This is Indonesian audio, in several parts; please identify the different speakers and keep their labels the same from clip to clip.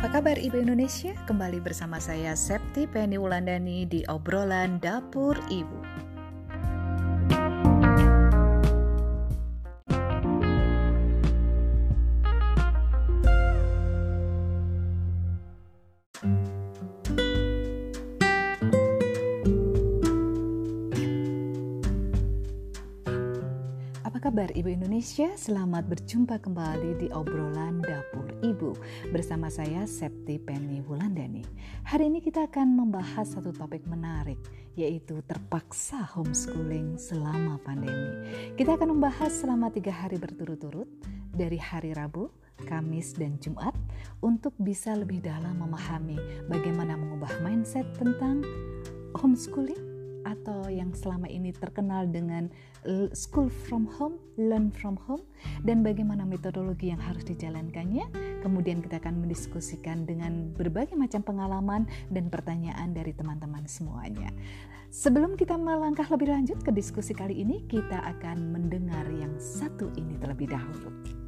Speaker 1: Apa kabar Ibu Indonesia? Kembali bersama saya Septi Penny Wulandani di obrolan Dapur Ibu. Indonesia? Selamat berjumpa kembali di obrolan dapur Ibu bersama saya Septi Penny Wulandani. Hari ini kita akan membahas satu topik menarik yaitu terpaksa homeschooling selama pandemi. Kita akan membahas selama tiga hari berturut-turut dari hari Rabu, Kamis, dan Jumat untuk bisa lebih dalam memahami bagaimana mengubah mindset tentang homeschooling atau yang selama ini terkenal dengan school from home, learn from home, dan bagaimana metodologi yang harus dijalankannya. Kemudian kita akan mendiskusikan dengan berbagai macam pengalaman dan pertanyaan dari teman-teman semuanya. Sebelum kita melangkah lebih lanjut ke diskusi kali ini, kita akan mendengar yang satu ini terlebih dahulu.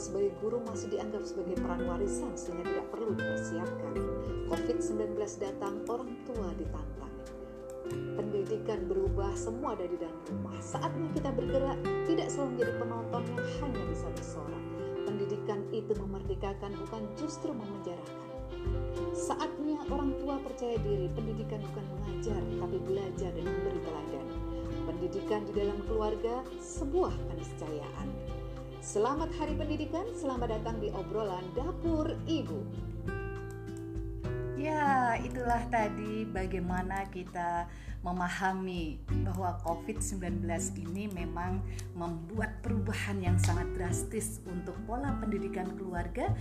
Speaker 2: Sebagai guru masih dianggap sebagai peran warisan sehingga tidak perlu dipersiapkan. COVID-19 datang, orang tua ditantang. Pendidikan berubah semua dari dalam rumah. Saatnya kita bergerak, tidak selalu menjadi penonton yang hanya bisa bersorak. Pendidikan itu memerdekakan, bukan justru memenjarakan. Saatnya orang tua percaya diri, pendidikan bukan mengajar, tapi belajar dan memberi teladan. Pendidikan di dalam keluarga sebuah keniscayaan Selamat Hari Pendidikan, selamat datang di obrolan Dapur Ibu.
Speaker 1: Ya, itulah tadi bagaimana kita memahami bahwa COVID-19 ini memang membuat perubahan yang sangat drastis untuk pola pendidikan keluarga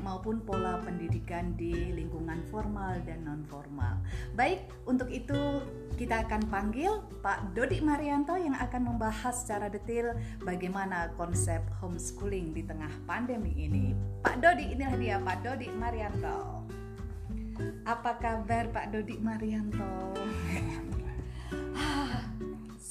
Speaker 1: maupun pola pendidikan di lingkungan formal dan non formal. Baik, untuk itu kita akan panggil Pak Dodi Marianto yang akan membahas secara detail bagaimana konsep homeschooling di tengah pandemi ini. Pak Dodi, inilah dia Pak Dodi Marianto. Apa kabar Pak Dodi Marianto?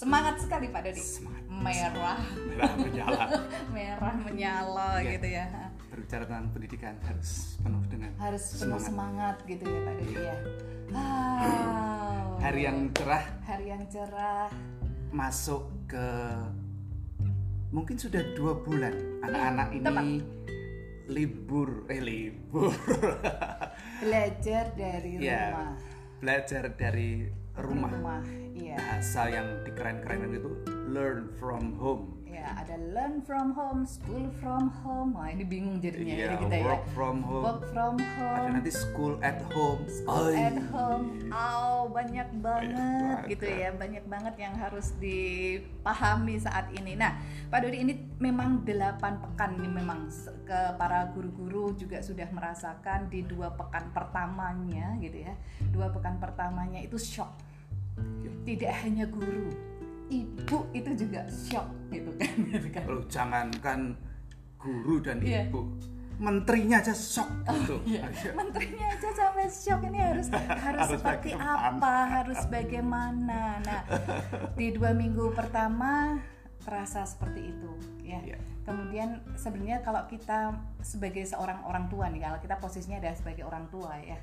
Speaker 1: Semangat sekali Pak Dodi. Semangat. Merah.
Speaker 3: Merah menyala.
Speaker 1: Merah menyala ya. gitu ya.
Speaker 3: Berbicara tentang pendidikan harus penuh dengan
Speaker 1: harus penuh semangat, semangat gitu ya Pak Dodi ya.
Speaker 3: Wow. Hari yang cerah.
Speaker 1: Hari yang cerah.
Speaker 3: Masuk ke mungkin sudah dua bulan anak-anak ini Tepat. libur eh libur
Speaker 1: belajar dari ya, rumah
Speaker 3: belajar dari rumah,
Speaker 1: rumah iya.
Speaker 3: bahasa yang dikeren-kerenin itu learn from home.
Speaker 1: Ya ada learn from home school from home. Wah ini bingung jadinya
Speaker 3: yeah,
Speaker 1: ya kita
Speaker 3: work ya from home.
Speaker 1: Work from home.
Speaker 3: Ada nanti school at home.
Speaker 1: School oh, at home. Oh banyak banget banyak gitu ya. Banyak banget yang harus dipahami saat ini. Nah Pak Dodi ini memang delapan pekan ini memang ke para guru-guru juga sudah merasakan di dua pekan pertamanya gitu ya. Dua pekan pertamanya itu shock. Tidak hanya guru ibu itu juga shock gitu kan, gitu kan.
Speaker 3: Loh, jangankan guru dan yeah. ibu menterinya aja shock gitu. Oh,
Speaker 1: iya. Menterinya aja sampai shock ini harus harus, harus seperti apa, harus bagaimana. Nah, di dua minggu pertama terasa seperti itu ya. Yeah. Kemudian sebenarnya kalau kita sebagai seorang orang tua nih, kalau kita posisinya adalah sebagai orang tua ya,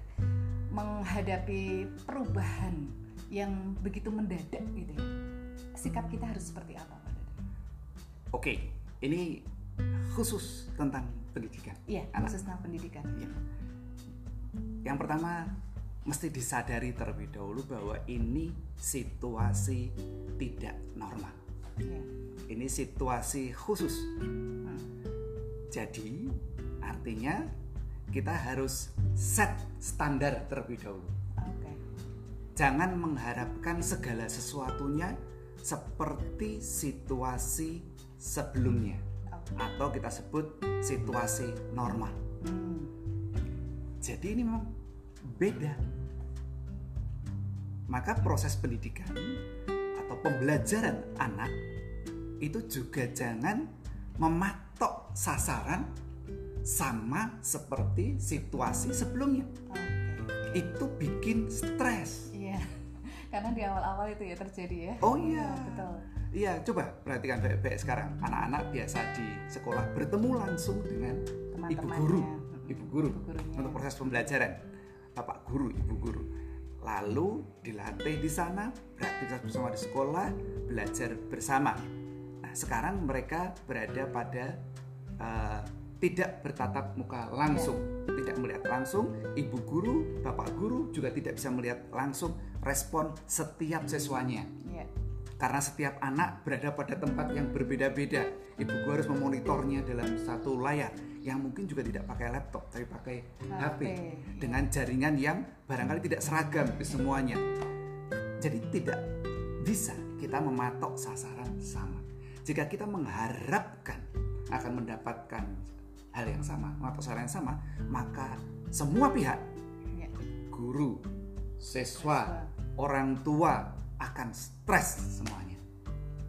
Speaker 1: menghadapi perubahan yang begitu mendadak gitu ya sikap kita harus seperti apa Pak?
Speaker 3: Oke, ini khusus tentang pendidikan.
Speaker 1: Iya, anak. khusus tentang pendidikan.
Speaker 3: Iya. Yang pertama mesti disadari terlebih dahulu bahwa ini situasi tidak normal. Iya. Ini situasi khusus. Hmm. Jadi artinya kita harus set standar terlebih dahulu. Jangan mengharapkan segala sesuatunya seperti situasi sebelumnya atau kita sebut situasi normal. Hmm. Jadi ini memang beda. Maka proses pendidikan atau pembelajaran anak itu juga jangan mematok sasaran sama seperti situasi sebelumnya. Itu bikin stres.
Speaker 1: Iya. Karena di awal-awal itu ya terjadi ya.
Speaker 3: Oh iya.
Speaker 1: Betul.
Speaker 3: Iya, coba perhatikan baik-baik sekarang. Anak-anak biasa di sekolah bertemu langsung dengan ibu
Speaker 1: Teman-temannya.
Speaker 3: guru, ibu guru
Speaker 1: Ibu gurunya.
Speaker 3: untuk proses pembelajaran. Bapak guru, ibu guru. Lalu dilatih di sana, beraktivitas bersama di sekolah, belajar bersama. Nah, sekarang mereka berada pada eh, tidak bertatap muka langsung, tidak melihat langsung. Ibu guru, bapak guru juga tidak bisa melihat langsung respon setiap siswanya
Speaker 1: Iya.
Speaker 3: karena setiap anak berada pada tempat yang berbeda-beda. Ibu guru harus memonitornya dalam satu layar yang mungkin juga tidak pakai laptop tapi pakai HP,
Speaker 1: HP,
Speaker 3: dengan jaringan yang barangkali tidak seragam di semuanya. Jadi tidak bisa kita mematok sasaran sama. Jika kita mengharapkan akan mendapatkan hal yang sama, mematok sasaran yang sama, maka semua pihak
Speaker 1: Iya.
Speaker 3: guru, siswa, orang tua akan stres semuanya.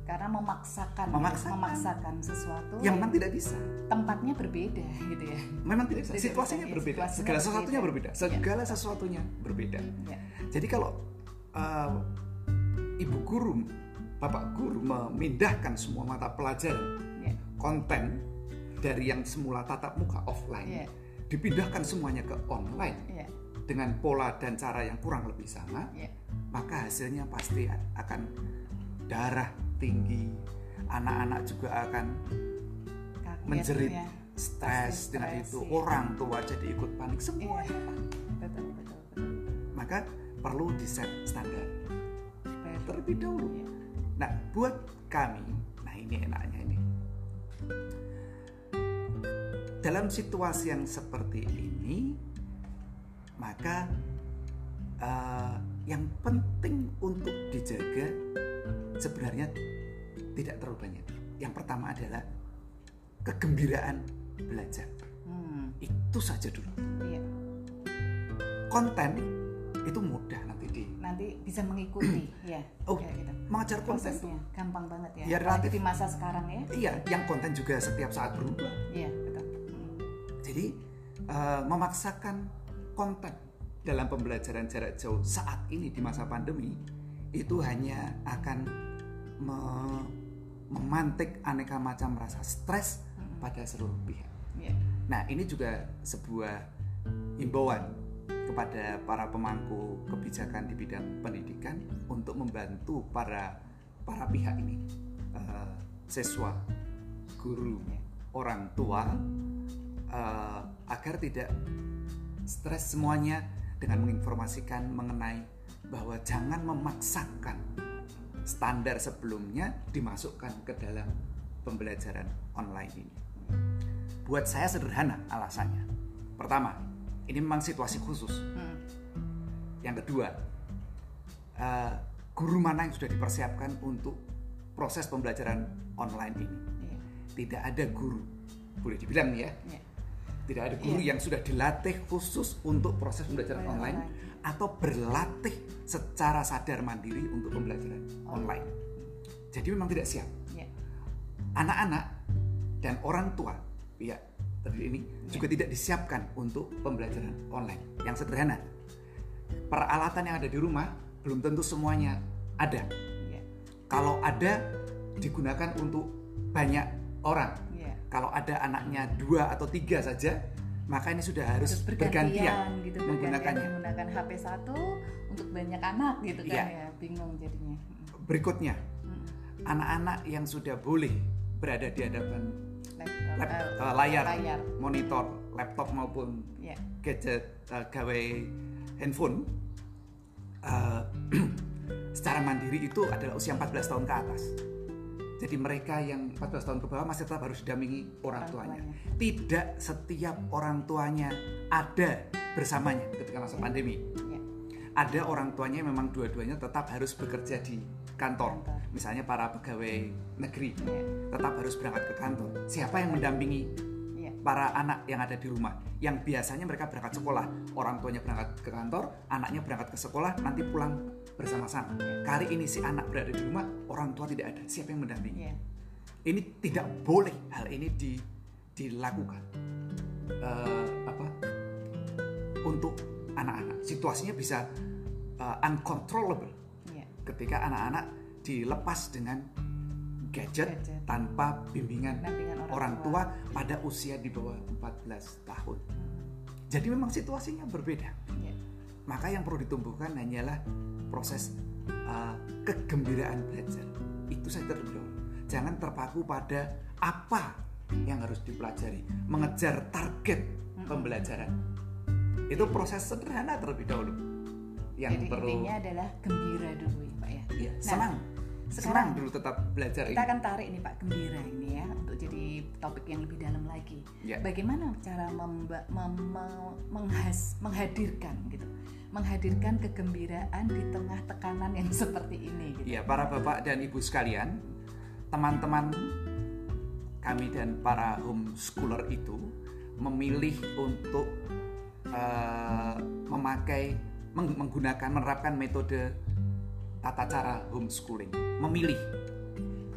Speaker 1: Karena memaksakan, ya,
Speaker 3: Memaksakan.
Speaker 1: memaksakan sesuatu
Speaker 3: Yang memang tidak bisa.
Speaker 1: tempatnya berbeda gitu ya.
Speaker 3: Memang tidak bisa. Situasinya
Speaker 1: bisa,
Speaker 3: berbeda.
Speaker 1: situasinya
Speaker 3: Segala sesuatunya
Speaker 1: berbeda.
Speaker 3: berbeda. Segala sesuatunya berbeda.
Speaker 1: Ya.
Speaker 3: Jadi kalau uh, ibu guru, bapak guru memindahkan semua mata pelajaran
Speaker 1: Ya.
Speaker 3: konten dari yang semula tatap muka offline,
Speaker 1: Iya.
Speaker 3: dipindahkan semuanya ke online
Speaker 1: Iya.
Speaker 3: Dengan pola dan cara yang kurang lebih sama,
Speaker 1: Iya.
Speaker 3: maka hasilnya pasti akan darah tinggi. Anak-anak juga akan
Speaker 1: Kaget
Speaker 3: menjerit
Speaker 1: ya.
Speaker 3: stres dengan itu.
Speaker 1: iya.
Speaker 3: Orang tua jadi ikut panik semua.
Speaker 1: Iya. Betul, betul, betul.
Speaker 3: Maka perlu di set standar terlebih dahulu.
Speaker 1: Iya.
Speaker 3: Nah, buat kami, nah ini enaknya ini. Dalam situasi yang seperti ini, maka eh, yang penting untuk dijaga sebenarnya tidak terlalu banyak. Yang pertama adalah kegembiraan belajar.
Speaker 1: Hmm,
Speaker 3: Itu saja dulu.
Speaker 1: iya.
Speaker 3: Konten itu mudah nanti di
Speaker 1: Nanti bisa mengikuti ya.
Speaker 3: Oh,
Speaker 1: kayak gitu.
Speaker 3: mengajar konten
Speaker 1: Prosesnya gampang banget ya.
Speaker 3: Ya, relatif.
Speaker 1: di masa sekarang ya.
Speaker 3: Iya, yang konten juga setiap saat berubah.
Speaker 1: Iya, betul. Hmm.
Speaker 3: Jadi eh, memaksakan konten dalam pembelajaran jarak jauh saat ini di masa pandemi itu hanya akan me- memantik aneka macam rasa stres pada seluruh pihak.
Speaker 1: Iya.
Speaker 3: Nah, ini juga sebuah himbauan kepada para pemangku kebijakan di bidang pendidikan untuk membantu para para pihak ini, eh, siswa, guru, orang tua, eh, agar tidak stres semuanya dengan menginformasikan mengenai bahwa jangan memaksakan standar sebelumnya dimasukkan ke dalam pembelajaran online ini. Buat saya sederhana alasannya. Pertama, ini memang situasi khusus.
Speaker 1: Hmm.
Speaker 3: Yang kedua, eh, guru mana yang sudah dipersiapkan untuk proses pembelajaran online ini?
Speaker 1: Iya.
Speaker 3: Tidak ada guru, boleh dibilang ya,
Speaker 1: Iya.
Speaker 3: Tidak ada guru yang sudah dilatih khusus untuk proses pembelajaran
Speaker 1: Pembelajaran
Speaker 3: online
Speaker 1: online.
Speaker 3: atau berlatih secara sadar mandiri untuk pembelajaran online. Jadi memang tidak siap.
Speaker 1: Iya.
Speaker 3: Anak-anak dan orang tua pihak terdiri ini juga tidak disiapkan untuk pembelajaran online. Yang sederhana, peralatan yang ada di rumah belum tentu semuanya ada.
Speaker 1: Iya.
Speaker 3: Kalau ada digunakan untuk banyak orang.
Speaker 1: Iya.
Speaker 3: Kalau ada anaknya dua atau tiga saja, maka ini sudah harus,
Speaker 1: Terus
Speaker 3: bergantian,
Speaker 1: gitu
Speaker 3: menggunakannya.
Speaker 1: bergantian menggunakan HP satu untuk banyak anak gitu kan
Speaker 3: Iya.
Speaker 1: ya bingung jadinya
Speaker 3: Berikutnya, anak-anak yang sudah boleh berada di hadapan
Speaker 1: laptop
Speaker 3: lap-
Speaker 1: eh,
Speaker 3: layar,
Speaker 1: layar
Speaker 3: monitor, laptop maupun
Speaker 1: ya
Speaker 3: gadget eh, gawe handphone eh, secara mandiri itu adalah usia 14 tahun ke atas. Jadi mereka yang 14 tahun ke bawah masih tetap harus didampingi orang
Speaker 1: Orang
Speaker 3: tuanya.
Speaker 1: tuanya.
Speaker 3: Tidak setiap orang tuanya ada bersamanya ketika masa pandemi.
Speaker 1: ya
Speaker 3: Ada orang tuanya yang memang dua-duanya tetap harus bekerja di kantor.
Speaker 1: Kantor.
Speaker 3: Misalnya para pegawai negeri
Speaker 1: ya
Speaker 3: tetap harus berangkat ke kantor. Siapa yang mendampingi para anak yang ada di rumah. Yang biasanya mereka berangkat sekolah. Orang tuanya berangkat ke kantor anaknya berangkat ke sekolah nanti pulang bersama-sama. Kali ini si anak berada di rumah orang tua tidak ada. Siapa yang mendampingi?
Speaker 1: Ya
Speaker 3: ini tidak boleh hal ini di, dilakukan. Uh, apa? Untuk anak-anak. Situasinya bisa uh, uncontrollable. Yeah. ketika anak-anak dilepas dengan gadget, gadget. tanpa bimbingan, bimbingan orang, orang tua. tua pada usia di bawah 14 tahun. Jadi memang situasinya berbeda. Yeah. Maka yang perlu ditumbuhkan hanyalah proses uh, kegembiraan belajar. Itu saja terlebih dahulu. Jangan terpaku pada apa yang harus dipelajari, mengejar target pembelajaran. Itu proses sederhana terlebih dahulu.
Speaker 1: Yang Jadi perlu intinya adalah gembira dulu ya Pak ya.
Speaker 3: Iya, nah, senang sekarang dulu tetap belajar
Speaker 1: kita ini. akan tarik ini Pak Gembira ini ya untuk jadi topik yang lebih dalam lagi. Ya. Bagaimana cara memba, mem, menghas, menghadirkan gitu, menghadirkan kegembiraan di tengah tekanan yang seperti ini.
Speaker 3: Gitu. Ya para bapak dan ibu sekalian, teman-teman kami dan para homeschooler itu memilih untuk uh, memakai menggunakan menerapkan metode tata cara homeschooling, memilih.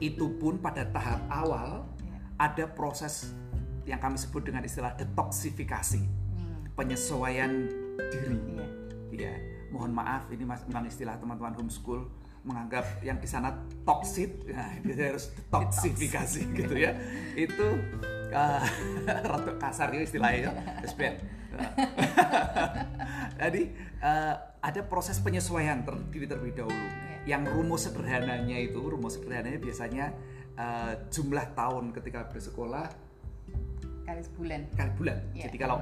Speaker 3: Itu pun pada tahap awal ya. ada proses yang kami sebut dengan istilah detoksifikasi, hmm. penyesuaian diri. Ya. ya, mohon maaf ini memang istilah teman-teman homeschool menganggap yang di sana toksit, nah dia harus detoksifikasi gitu ya. Itu uh, rada kasar itu istilahnya, ya. Jadi uh, ada proses penyesuaian ter diri terlebih dahulu. Yang rumus sederhananya itu, rumus sederhananya biasanya uh, jumlah tahun ketika bersekolah
Speaker 1: kali sebulan.
Speaker 3: Kali bulan. Yeah. Jadi kalau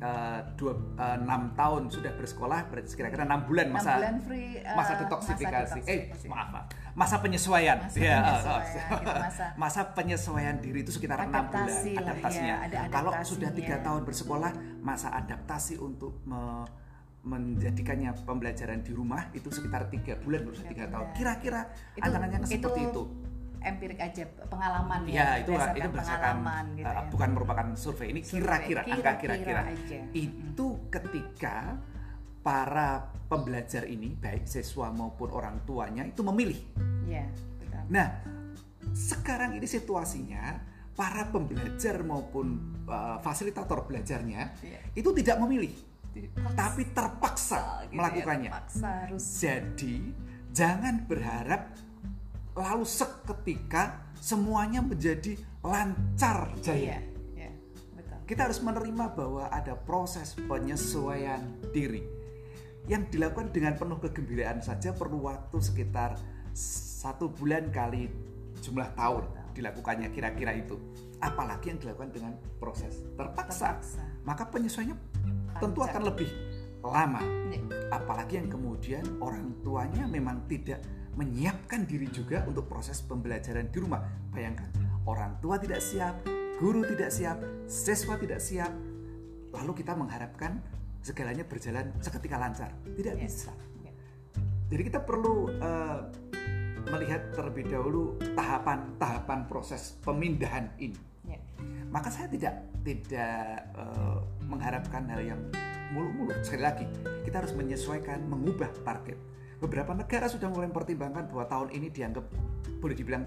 Speaker 3: uh, dua uh, enam tahun sudah bersekolah berarti kira-kira enam bulan masa 6 bulan free, uh, masa detoksifikasi. Masa eh maaf, masa penyesuaian. Masa ya, penyesuaian, gitu, masa, masa penyesuaian diri itu sekitar enam bulan adaptasinya. Ya, ada Kalau sudah tiga tahun bersekolah masa adaptasi untuk me menjadikannya pembelajaran di rumah itu sekitar tiga bulan berusia tiga tahun. kira-kira antaranya seperti itu
Speaker 1: empirik aja pengalaman
Speaker 3: ya, ya itu berdasarkan itu berdasarkan gitu uh, ya. bukan merupakan survei. Ini kira-kira angka kira-kira. itu ketika para pembelajar ini baik siswa maupun orang tuanya itu memilih. Ya, betul. nah sekarang ini situasinya para pembelajar maupun uh, fasilitator belajarnya ya. itu tidak memilih tapi terpaksa gitu ya, melakukannya. Ya, terpaksa harus. Jadi jangan berharap lalu seketika semuanya menjadi lancar jaya. Iya, iya, betul. Kita harus menerima bahwa ada proses penyesuaian diri yang dilakukan dengan penuh kegembiraan saja perlu waktu sekitar satu bulan kali jumlah tahun dilakukannya kira-kira itu apalagi yang dilakukan dengan proses terpaksa, terpaksa. maka penyesuaiannya tentu akan lebih lama. Iya. Apalagi yang kemudian orang tuanya memang tidak menyiapkan diri juga untuk proses pembelajaran di rumah. Bayangkan, orang tua tidak siap, guru tidak siap, siswa tidak siap, lalu kita mengharapkan segalanya berjalan seketika lancar. Tidak yes. Iya. bisa. Iya. Jadi kita perlu uh, melihat terlebih dahulu tahapan-tahapan proses pemindahan ini maka saya tidak tidak uh, mengharapkan hal yang mulu-mulu sekali lagi kita harus menyesuaikan mengubah target beberapa negara sudah mulai mempertimbangkan bahwa tahun ini dianggap boleh dibilang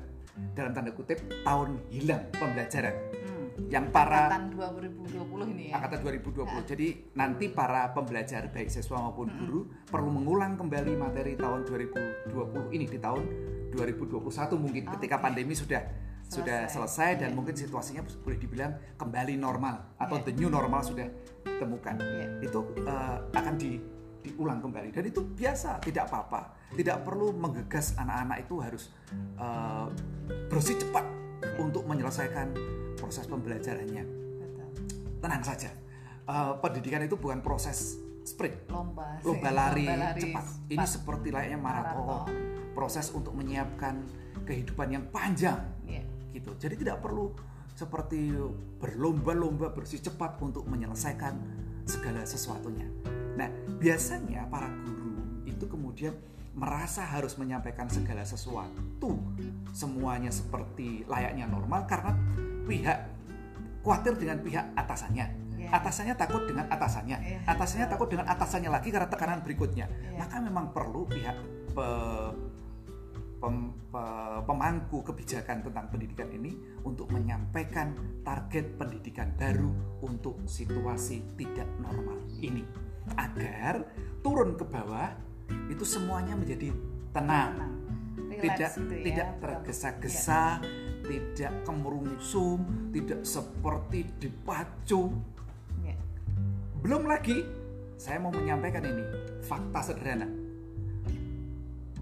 Speaker 3: dalam tanda kutip tahun hilang pembelajaran hmm. yang para
Speaker 1: angkatan 2020 ini ya
Speaker 3: angkatan 2020 nah. jadi nanti para pembelajar baik siswa maupun hmm. guru perlu mengulang kembali materi tahun 2020 ini di tahun 2021 mungkin oh, ketika okay. pandemi sudah sudah selesai. dan yeah. mungkin situasinya boleh dibilang kembali normal atau yeah. the new normal sudah ditemukan. Yeah. itu uh, akan di diulang kembali. Dan itu biasa tidak apa-apa. Tidak perlu menggegas anak-anak itu harus uh, bersih cepat yeah. untuk menyelesaikan proses pembelajarannya. Betul. tenang saja. Uh, pendidikan itu bukan proses sprint.
Speaker 1: Lomba
Speaker 3: lomba lari, lomba lari cepat. Ini seperti layaknya maraton, proses untuk menyiapkan kehidupan yang panjang. yeah gitu. Jadi tidak perlu seperti berlomba-lomba bersih cepat untuk menyelesaikan segala sesuatunya. Nah, biasanya para guru itu kemudian merasa harus menyampaikan segala sesuatu semuanya seperti layaknya normal karena pihak khawatir dengan pihak atasannya. Yeah. Atasannya takut dengan atasannya. Yeah. Atasannya takut dengan atasannya lagi karena tekanan berikutnya. Yeah. Maka memang perlu pihak pe, pem, pe- pemangku kebijakan tentang pendidikan ini untuk menyampaikan target pendidikan baru untuk situasi tidak normal ini agar turun ke bawah itu semuanya menjadi tenang.
Speaker 1: Relax
Speaker 3: tidak
Speaker 1: gitu ya,
Speaker 3: tidak tergesa-gesa, tidak kemerungsung, tidak seperti dipacu.
Speaker 1: Ya.
Speaker 3: Belum lagi saya mau menyampaikan ini fakta sederhana.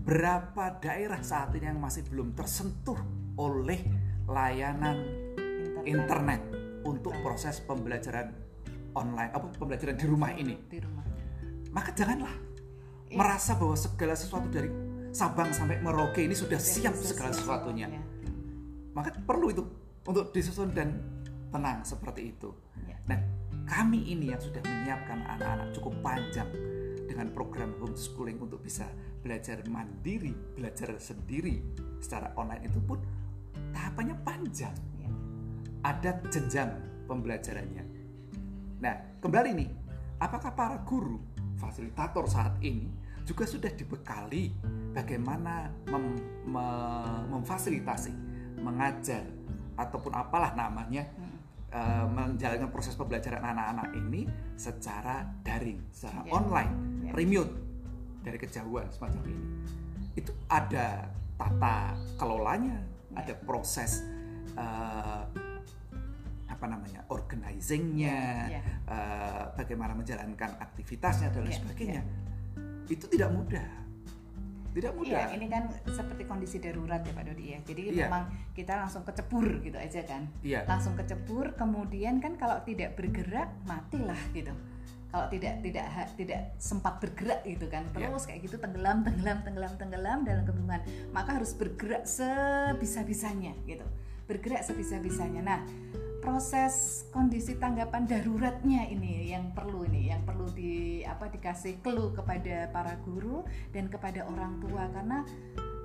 Speaker 3: Berapa daerah saat ini yang masih belum tersentuh oleh layanan internet untuk proses pembelajaran online apa pembelajaran di rumah ini.
Speaker 1: Di rumah.
Speaker 3: Maka janganlah
Speaker 1: Iya.
Speaker 3: merasa bahwa segala sesuatu dari Sabang sampai Merauke ini sudah siap segala sesuatunya.
Speaker 1: semuanya.
Speaker 3: Maka perlu itu untuk disusun dan tenang seperti itu.
Speaker 1: Ya.
Speaker 3: Nah, kami ini yang sudah menyiapkan anak-anak cukup panjang dengan program homeschooling untuk bisa belajar mandiri, belajar sendiri secara online itu pun tahapannya panjang.
Speaker 1: Ya.
Speaker 3: Ada jenjang pembelajarannya. Nah, kembali nih, apakah para guru, fasilitator saat ini juga sudah dibekali bagaimana mem- me- memfasilitasi, mengajar ataupun apalah namanya
Speaker 1: Hmm.
Speaker 3: eh, menjalankan proses pembelajaran anak-anak ini secara daring, secara
Speaker 1: Ya.
Speaker 3: online,
Speaker 1: Ya.
Speaker 3: remote dari kejauhan semacam ini. Itu ada tata kelolanya,
Speaker 1: Ya.
Speaker 3: ada proses eh, apa namanya organizingnya,
Speaker 1: Ya.
Speaker 3: eh, bagaimana menjalankan aktivitasnya dan lain
Speaker 1: Ya,
Speaker 3: sebagainya. Itu tidak mudah, tidak mudah.
Speaker 1: Iya, ini kan seperti kondisi darurat ya Pak Dodi ya. Jadi
Speaker 3: Iya.
Speaker 1: memang kita langsung kecebur gitu aja kan.
Speaker 3: Iya.
Speaker 1: Langsung kecebur, kemudian kan kalau tidak bergerak matilah gitu. Kalau tidak tidak tidak sempat bergerak gitu kan,
Speaker 3: Iya.
Speaker 1: terus kayak gitu tenggelam, tenggelam, tenggelam, tenggelam dalam kebingungan. Maka harus bergerak sebisa-bisanya gitu. Bergerak sebisa-bisanya. Nah, proses kondisi tanggapan daruratnya ini yang perlu ini yang perlu di apa dikasih clue kepada para guru dan kepada orang tua karena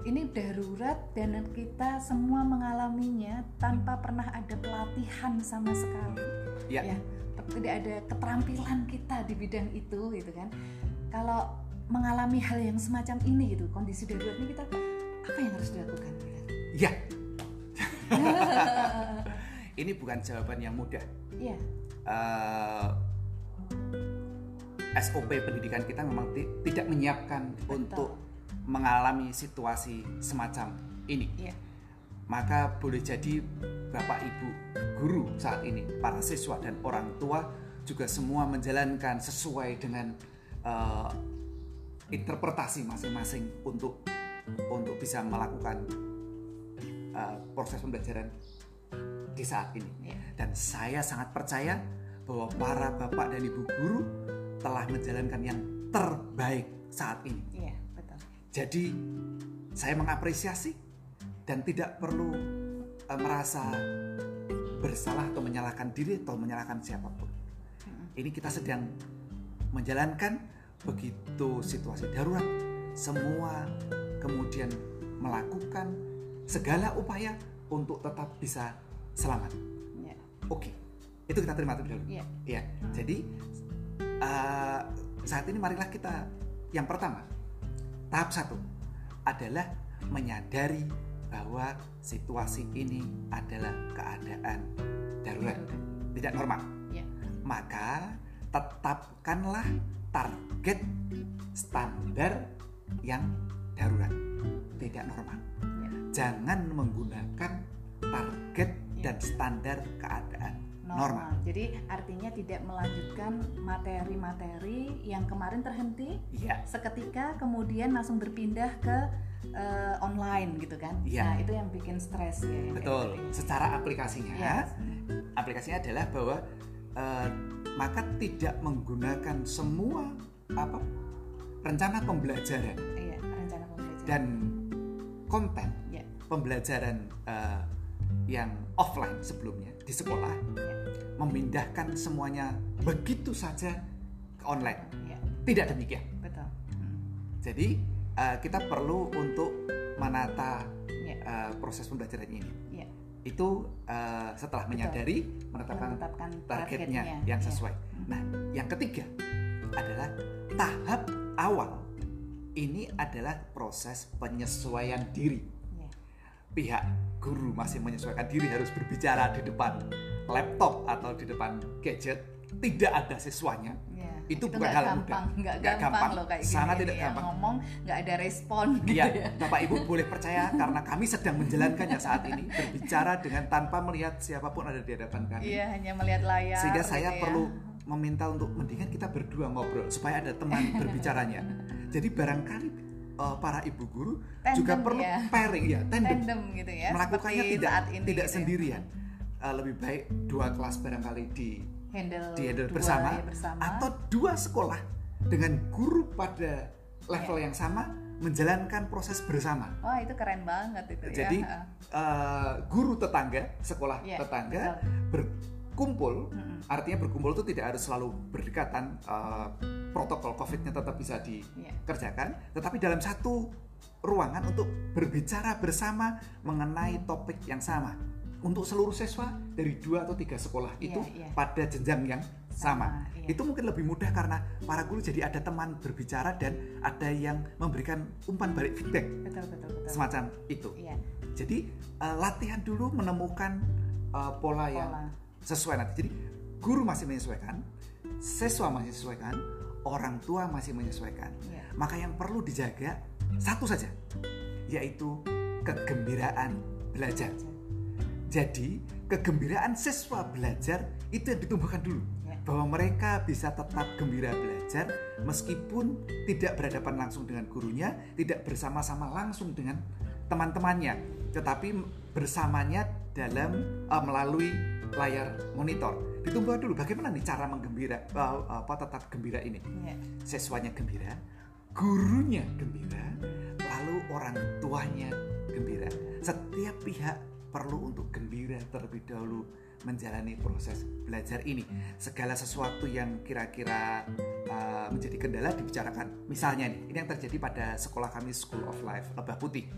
Speaker 1: ini darurat dan kita semua mengalaminya tanpa pernah ada pelatihan sama sekali
Speaker 3: Ya.
Speaker 1: ya tidak ada keterampilan kita di bidang itu gitu kan kalau mengalami hal yang semacam ini gitu kondisi darurat ini kita apa yang harus dilakukan?
Speaker 3: Ya. Ini bukan jawaban yang mudah.
Speaker 1: Iya,
Speaker 3: Eh, SOP pendidikan kita memang ti- tidak menyiapkan
Speaker 1: Betul.
Speaker 3: untuk mengalami situasi semacam ini.
Speaker 1: iya,
Speaker 3: Maka boleh jadi Bapak Ibu guru saat ini, para siswa dan orang tua juga semua menjalankan sesuai dengan eh, interpretasi masing-masing untuk untuk bisa melakukan eh, proses pembelajaran di saat ini.
Speaker 1: iya.
Speaker 3: Dan saya sangat percaya bahwa para bapak dan ibu guru telah menjalankan yang terbaik saat ini.
Speaker 1: Iya, betul.
Speaker 3: Jadi saya mengapresiasi dan tidak perlu eh, merasa bersalah atau menyalahkan diri atau menyalahkan siapa pun. Ini kita sedang menjalankan begitu situasi darurat, semua kemudian melakukan segala upaya untuk tetap bisa selamat.
Speaker 1: Iya,
Speaker 3: Oke, itu kita terima terlebih dahulu.
Speaker 1: iya.
Speaker 3: Ya, jadi eh, saat ini marilah kita yang pertama tahap satu adalah menyadari bahwa situasi ini adalah keadaan darurat, tidak normal.
Speaker 1: Iya.
Speaker 3: Maka tetapkanlah target standar yang darurat, tidak normal.
Speaker 1: Iya.
Speaker 3: Jangan menggunakan target dan standar keadaan normal.
Speaker 1: Jadi artinya tidak melanjutkan materi-materi yang kemarin terhenti
Speaker 3: Iya.
Speaker 1: seketika kemudian langsung berpindah ke eh, online gitu kan.
Speaker 3: Iya.
Speaker 1: Nah, itu yang bikin stres ya.
Speaker 3: Betul.
Speaker 1: tadi.
Speaker 3: Secara aplikasinya,
Speaker 1: Iya.
Speaker 3: aplikasinya adalah bahwa eh, maka tidak menggunakan semua apa rencana pembelajaran
Speaker 1: Iya, rencana pembelajaran.
Speaker 3: dan konten
Speaker 1: Iya.
Speaker 3: pembelajaran eh, yang offline sebelumnya di sekolah
Speaker 1: Iya.
Speaker 3: Memindahkan semuanya begitu saja ke online.
Speaker 1: Iya,
Speaker 3: Tidak demikian.
Speaker 1: betul. Hmm.
Speaker 3: Jadi eh, kita perlu untuk menata
Speaker 1: Iya.
Speaker 3: eh, proses pembelajaran ini.
Speaker 1: Iya.
Speaker 3: Itu eh, setelah menyadari menetapkan
Speaker 1: Menetapkan
Speaker 3: targetnya
Speaker 1: targetnya,
Speaker 3: yang
Speaker 1: iya.
Speaker 3: sesuai. Nah, yang ketiga adalah tahap awal ini adalah proses penyesuaian diri.
Speaker 1: Ya.
Speaker 3: Pihak guru masih menyesuaikan diri harus berbicara di depan laptop atau di depan gadget, tidak ada siswanya.
Speaker 1: Ya.
Speaker 3: Itu bukan
Speaker 1: nggak
Speaker 3: hal
Speaker 1: gampang,
Speaker 3: mudah.
Speaker 1: nggak gampang,
Speaker 3: gampang,
Speaker 1: loh kayak
Speaker 3: sangat
Speaker 1: gini
Speaker 3: tidak
Speaker 1: ya.
Speaker 3: gampang.
Speaker 1: ngomong nggak ada respon gitu
Speaker 3: Iya,
Speaker 1: ya.
Speaker 3: Bapak Ibu boleh percaya karena kami sedang menjalankannya saat ini berbicara dengan tanpa melihat siapa pun ada di hadapan kami.
Speaker 1: Iya hanya melihat layar.
Speaker 3: Sehingga saya
Speaker 1: gitu ya.
Speaker 3: perlu meminta untuk mendingan kita berdua ngobrol supaya ada teman berbicaranya. Jadi barangkali eh, para ibu guru
Speaker 1: Tandem
Speaker 3: juga perlu
Speaker 1: ya.
Speaker 3: pairing ya, tandem.
Speaker 1: tandem gitu ya.
Speaker 3: Melakukannya
Speaker 1: seperti
Speaker 3: tidak
Speaker 1: saat ini
Speaker 3: tidak
Speaker 1: gitu ya.
Speaker 3: sendirian. Eh, lebih baik dua kelas barangkali di
Speaker 1: Handle,
Speaker 3: di handle
Speaker 1: dua
Speaker 3: bersama,
Speaker 1: ya bersama.
Speaker 3: atau dua sekolah dengan guru pada level yang sama menjalankan proses bersama.
Speaker 1: Wah itu keren banget itu
Speaker 3: Jadi
Speaker 1: ya.
Speaker 3: eh, guru tetangga, sekolah
Speaker 1: Iya,
Speaker 3: tetangga berkumpul,
Speaker 1: Mm-mm.
Speaker 3: artinya berkumpul itu tidak harus selalu berdekatan. eh, protokol COVID-nya tetap bisa dikerjakan, tetapi dalam satu ruangan untuk berbicara bersama mengenai topik yang sama. Untuk seluruh siswa dari dua atau tiga sekolah
Speaker 1: Iya,
Speaker 3: itu
Speaker 1: iya.
Speaker 3: pada jenjang yang sama.
Speaker 1: Sama, iya.
Speaker 3: Itu mungkin lebih mudah karena para guru jadi ada teman berbicara dan ada yang memberikan umpan balik feedback
Speaker 1: Betul betul betul.
Speaker 3: semacam itu.
Speaker 1: Iya.
Speaker 3: Jadi eh, latihan dulu menemukan eh, pola yang
Speaker 1: Pola.
Speaker 3: Sesuai nanti. Jadi guru masih menyesuaikan, siswa masih menyesuaikan, orang tua masih menyesuaikan.
Speaker 1: Iya.
Speaker 3: Maka yang perlu dijaga satu saja, yaitu kegembiraan belajar. Jadi kegembiraan siswa belajar itu yang ditumbuhkan dulu.
Speaker 1: Ya.
Speaker 3: Bahwa mereka bisa tetap gembira belajar meskipun tidak berhadapan langsung dengan gurunya, tidak bersama-sama langsung dengan teman-temannya, tetapi bersamanya dalam eh, melalui layar monitor. Ditumbuhkan dulu bagaimana nih cara menggembira eh, apa tetap gembira ini.
Speaker 1: Iya.
Speaker 3: Siswanya gembira, gurunya gembira, lalu orang tuanya gembira. Setiap pihak perlu untuk gembira terlebih dahulu menjalani proses belajar ini. Segala sesuatu yang kira-kira uh, menjadi kendala dibicarakan. Misalnya nih, ini yang terjadi pada sekolah kami School of Life Lebah Putih,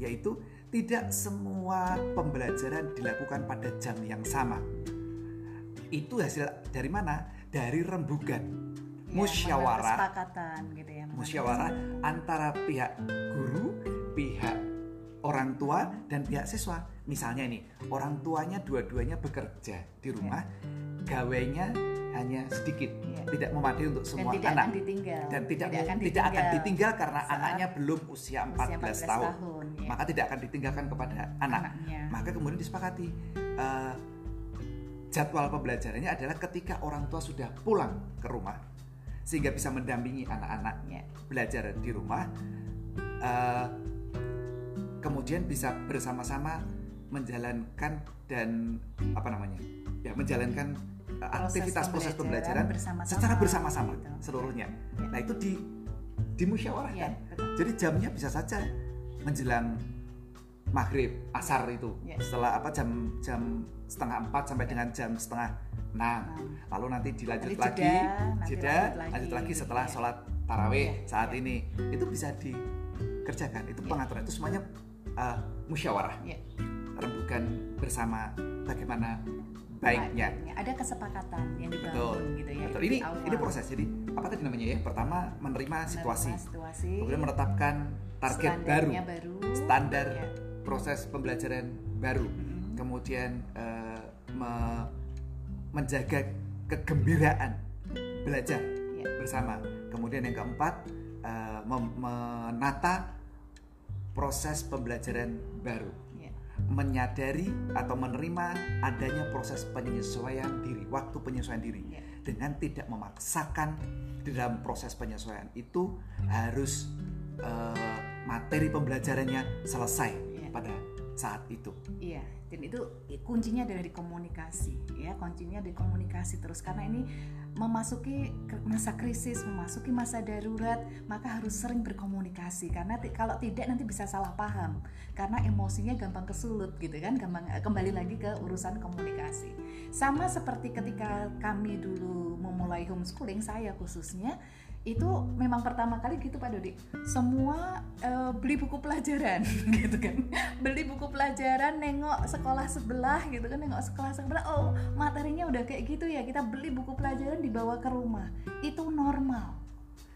Speaker 3: yaitu tidak semua pembelajaran dilakukan pada jam yang sama. Itu hasil dari mana? Dari rembugan
Speaker 1: Ya,
Speaker 3: musyawarah
Speaker 1: kesepakatan gitu ya.
Speaker 3: musyawarah antara pihak guru, pihak orang tua dan pihak siswa. Misalnya ini, orang tuanya dua-duanya bekerja di rumah, gawainya hanya sedikit,
Speaker 1: Iya.
Speaker 3: tidak memadai untuk
Speaker 1: Dan
Speaker 3: semua
Speaker 1: tidak
Speaker 3: anak.
Speaker 1: akan ditinggal.
Speaker 3: Dan tidak
Speaker 1: akan
Speaker 3: tidak
Speaker 1: ditinggal.
Speaker 3: akan ditinggal karena anaknya belum usia 14,
Speaker 1: usia 14
Speaker 3: tahun.
Speaker 1: tahun, ya.
Speaker 3: Maka tidak akan ditinggalkan kepada anak.
Speaker 1: Anaknya.
Speaker 3: Maka kemudian disepakati eh, jadwal pembelajarannya adalah ketika orang tua sudah pulang ke rumah sehingga bisa mendampingi anak-anak
Speaker 1: Ya.
Speaker 3: belajar di rumah eh, kemudian bisa bersama-sama menjalankan dan apa namanya ya menjalankan aktivitas proses
Speaker 1: pembelajaran bersama-sama
Speaker 3: secara bersama-sama
Speaker 1: gitu.
Speaker 3: seluruhnya
Speaker 1: Ya.
Speaker 3: nah itu di dimusyawarahkan
Speaker 1: Ya, betul.
Speaker 3: jadi jamnya bisa saja menjelang maghrib asar itu
Speaker 1: Ya.
Speaker 3: setelah apa jam jam setengah empat sampai
Speaker 1: Ya.
Speaker 3: dengan jam setengah enam lalu nanti dilanjut
Speaker 1: Nanti
Speaker 3: lagi
Speaker 1: jeda, lanjut lagi.
Speaker 3: lanjut lagi setelah
Speaker 1: Ya.
Speaker 3: sholat tarawih
Speaker 1: Ya,
Speaker 3: saat
Speaker 1: ya.
Speaker 3: ini itu bisa dikerjakan itu
Speaker 1: Ya.
Speaker 3: pengaturan itu semuanya uh, musyawarah
Speaker 1: Ya.
Speaker 3: rembukan bersama bagaimana baiknya
Speaker 1: Baiknya. Ada kesepakatan yang dibangun
Speaker 3: betul
Speaker 1: gitu ya.
Speaker 3: betul ini
Speaker 1: awal.
Speaker 3: ini proses jadi apa tadi namanya ya pertama menerima
Speaker 1: Menerima
Speaker 3: situasi
Speaker 1: situasi.
Speaker 3: kemudian menetapkan target baru
Speaker 1: baru.
Speaker 3: standar
Speaker 1: Ya.
Speaker 3: proses pembelajaran baru
Speaker 1: Mm-mm.
Speaker 3: kemudian eh, me- menjaga kegembiraan belajar
Speaker 1: Ya.
Speaker 3: bersama kemudian yang keempat mem- menata proses pembelajaran baru. Menyadari atau menerima adanya proses penyesuaian diri waktu penyesuaian diri
Speaker 1: Ya.
Speaker 3: dengan tidak memaksakan di dalam proses penyesuaian itu harus eh, materi pembelajarannya selesai
Speaker 1: Ya.
Speaker 3: pada saat itu.
Speaker 1: Iya, dan itu kuncinya di komunikasi, ya kuncinya di komunikasi terus karena ini memasuki masa krisis, memasuki masa darurat, maka harus sering berkomunikasi karena kalau tidak nanti bisa salah paham karena emosinya gampang kesulut gitu kan, gampang eh, kembali lagi ke urusan komunikasi. Sama seperti ketika kami dulu memulai homeschooling, saya khususnya itu memang pertama kali gitu Pak Dodi. Semua eh, beli buku pelajaran gitu kan. Beli buku pelajaran nengok sekolah sebelah gitu kan. Nengok sekolah sebelah oh materinya udah kayak gitu ya. Kita beli buku pelajaran dibawa ke rumah. Itu normal.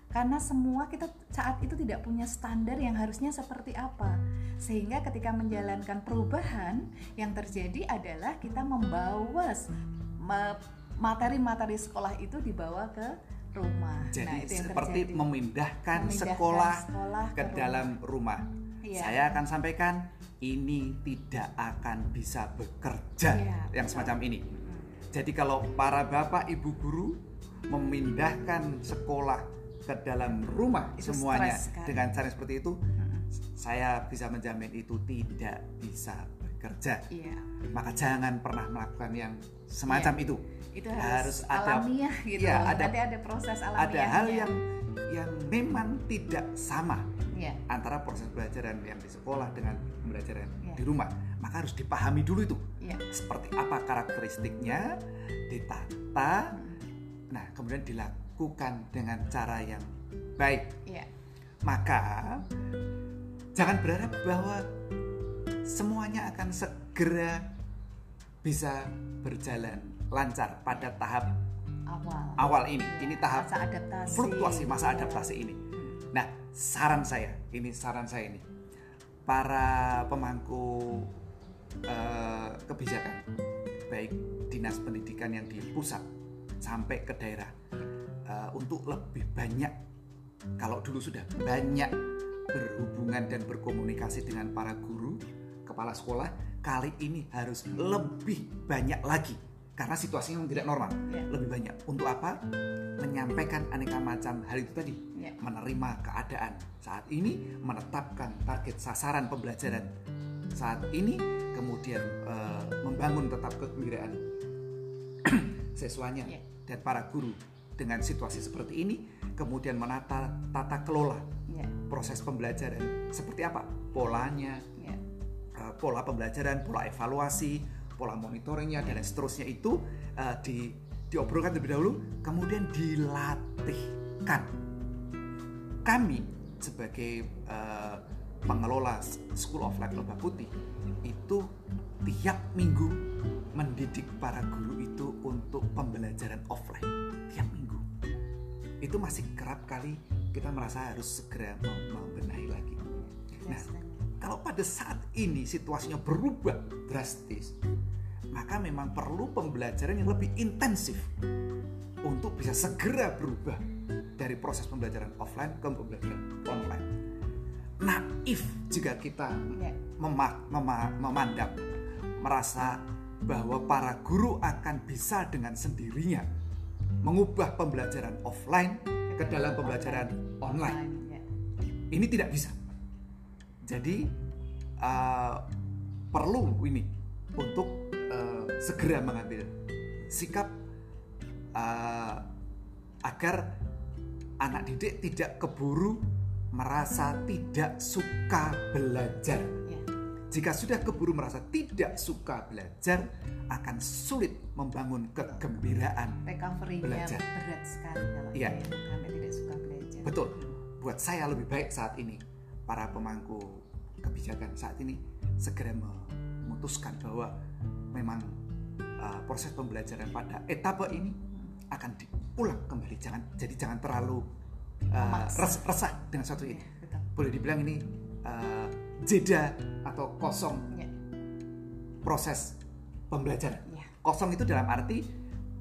Speaker 1: Karena semua kita saat itu tidak punya standar yang harusnya seperti apa. Sehingga ketika menjalankan perubahan yang terjadi adalah kita membawa materi-materi sekolah itu dibawa ke rumah.
Speaker 3: Jadi
Speaker 1: nah, itu yang
Speaker 3: seperti
Speaker 1: terjadi.
Speaker 3: memindahkan,
Speaker 1: Memindahkan
Speaker 3: sekolah,
Speaker 1: sekolah
Speaker 3: ke,
Speaker 1: ke rumah.
Speaker 3: dalam rumah.
Speaker 1: Iya.
Speaker 3: Saya akan sampaikan ini tidak akan bisa bekerja
Speaker 1: Iya,
Speaker 3: yang
Speaker 1: betul.
Speaker 3: semacam ini. Jadi kalau para bapak ibu guru memindahkan sekolah ke dalam rumah
Speaker 1: Itu
Speaker 3: semuanya dengan cara seperti itu, saya bisa menjamin itu tidak bisa bekerja.
Speaker 1: Iya.
Speaker 3: Maka jangan pernah melakukan yang semacam
Speaker 1: Iya.
Speaker 3: itu.
Speaker 1: Itu
Speaker 3: Harus
Speaker 1: harus,
Speaker 3: ada-
Speaker 1: alamiah gitu.
Speaker 3: Iya, ada-
Speaker 1: Nanti ada proses alamiahnya.
Speaker 3: Ada hal yang yang memang tidak sama
Speaker 1: Iya.
Speaker 3: antara proses pembelajaran yang di sekolah dengan pembelajaran
Speaker 1: Iya.
Speaker 3: di rumah. Maka harus dipahami dulu itu.
Speaker 1: Iya.
Speaker 3: Seperti apa karakteristiknya, ditata, nah kemudian dilakukan dengan cara yang baik.
Speaker 1: Iya.
Speaker 3: Maka jangan berharap bahwa semuanya akan segera bisa berjalan lancar pada tahap
Speaker 1: Awal.
Speaker 3: awal ini. Ini tahap
Speaker 1: masa adaptasi.
Speaker 3: fluktuasi masa adaptasi ini. Nah, saran saya, ini saran saya ini, para pemangku eh, kebijakan, baik dinas pendidikan yang di pusat sampai ke daerah, eh, untuk lebih banyak, kalau dulu sudah banyak berhubungan dan berkomunikasi dengan para guru, kepala sekolah, kali ini harus lebih banyak lagi karena situasinya memang tidak normal
Speaker 1: Iya.
Speaker 3: lebih banyak untuk apa menyampaikan aneka macam hal itu tadi
Speaker 1: Iya.
Speaker 3: menerima keadaan saat ini menetapkan target sasaran pembelajaran saat ini kemudian eh, membangun tetap kegembiraan siswanya
Speaker 1: Iya.
Speaker 3: dan para guru dengan situasi seperti ini kemudian menata tata kelola
Speaker 1: Iya.
Speaker 3: proses pembelajaran seperti apa polanya
Speaker 1: Iya.
Speaker 3: uh, pola pembelajaran, pola evaluasi, pola monitoringnya dan seterusnya itu uh, di diobrolkan terlebih dahulu, kemudian dilatihkan. Kami sebagai uh, pengelola School of Life Lebah Putih itu tiap minggu mendidik para guru itu untuk pembelajaran offline tiap minggu. Itu masih kerap kali kita merasa harus segera mem- membenahi lagi. Nah, kalau pada saat ini situasinya berubah drastis, maka memang perlu pembelajaran yang lebih intensif untuk bisa segera berubah dari proses pembelajaran offline ke pembelajaran online. Naif jika kita
Speaker 1: Iya.
Speaker 3: mema- mema- memandang, merasa bahwa para guru akan bisa dengan sendirinya mengubah pembelajaran offline ke dalam pembelajaran online.
Speaker 1: Iya.
Speaker 3: Ini tidak bisa. Jadi uh, perlu ini untuk uh, segera mengambil sikap uh, agar anak didik tidak keburu merasa tidak suka belajar.
Speaker 1: Iya.
Speaker 3: Jika sudah keburu merasa tidak suka belajar, akan sulit membangun kegembiraan.
Speaker 1: Recovery-nya
Speaker 3: Belajar.
Speaker 1: berat sekali kalau sampai tidak suka belajar.
Speaker 3: Betul. Buat saya lebih baik saat ini para pemangku kebijakan saat ini segera memutuskan bahwa memang uh, proses pembelajaran pada etapa ini akan diulang kembali. Jangan jadi jangan terlalu uh, res- resah dengan satu ini.
Speaker 1: Betul.
Speaker 3: Boleh dibilang ini uh, jeda atau kosong
Speaker 1: Iya.
Speaker 3: proses pembelajaran.
Speaker 1: Iya.
Speaker 3: Kosong itu dalam arti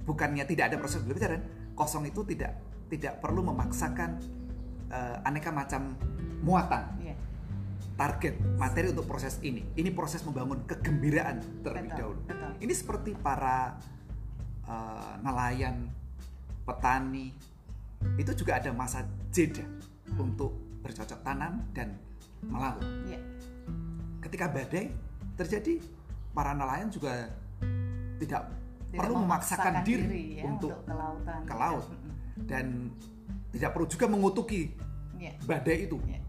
Speaker 3: bukannya tidak ada proses pembelajaran, kosong itu tidak tidak perlu memaksakan eh, aneka macam muatan. Target materi untuk proses ini. Ini proses membangun kegembiraan terlebih
Speaker 1: Betul,
Speaker 3: dahulu.
Speaker 1: betul.
Speaker 3: Ini seperti para eh, nelayan, petani itu juga ada masa jeda untuk bercocok tanam dan melaut.
Speaker 1: Iya.
Speaker 3: Ketika badai terjadi, para nelayan juga tidak,
Speaker 1: Tidak
Speaker 3: perlu memaksakan, diri,
Speaker 1: ya,
Speaker 3: untuk
Speaker 1: ke lautan.
Speaker 3: ke laut.
Speaker 1: Mm-mm.
Speaker 3: dan tidak perlu juga mengutuki
Speaker 1: Iya.
Speaker 3: badai itu.
Speaker 1: Iya.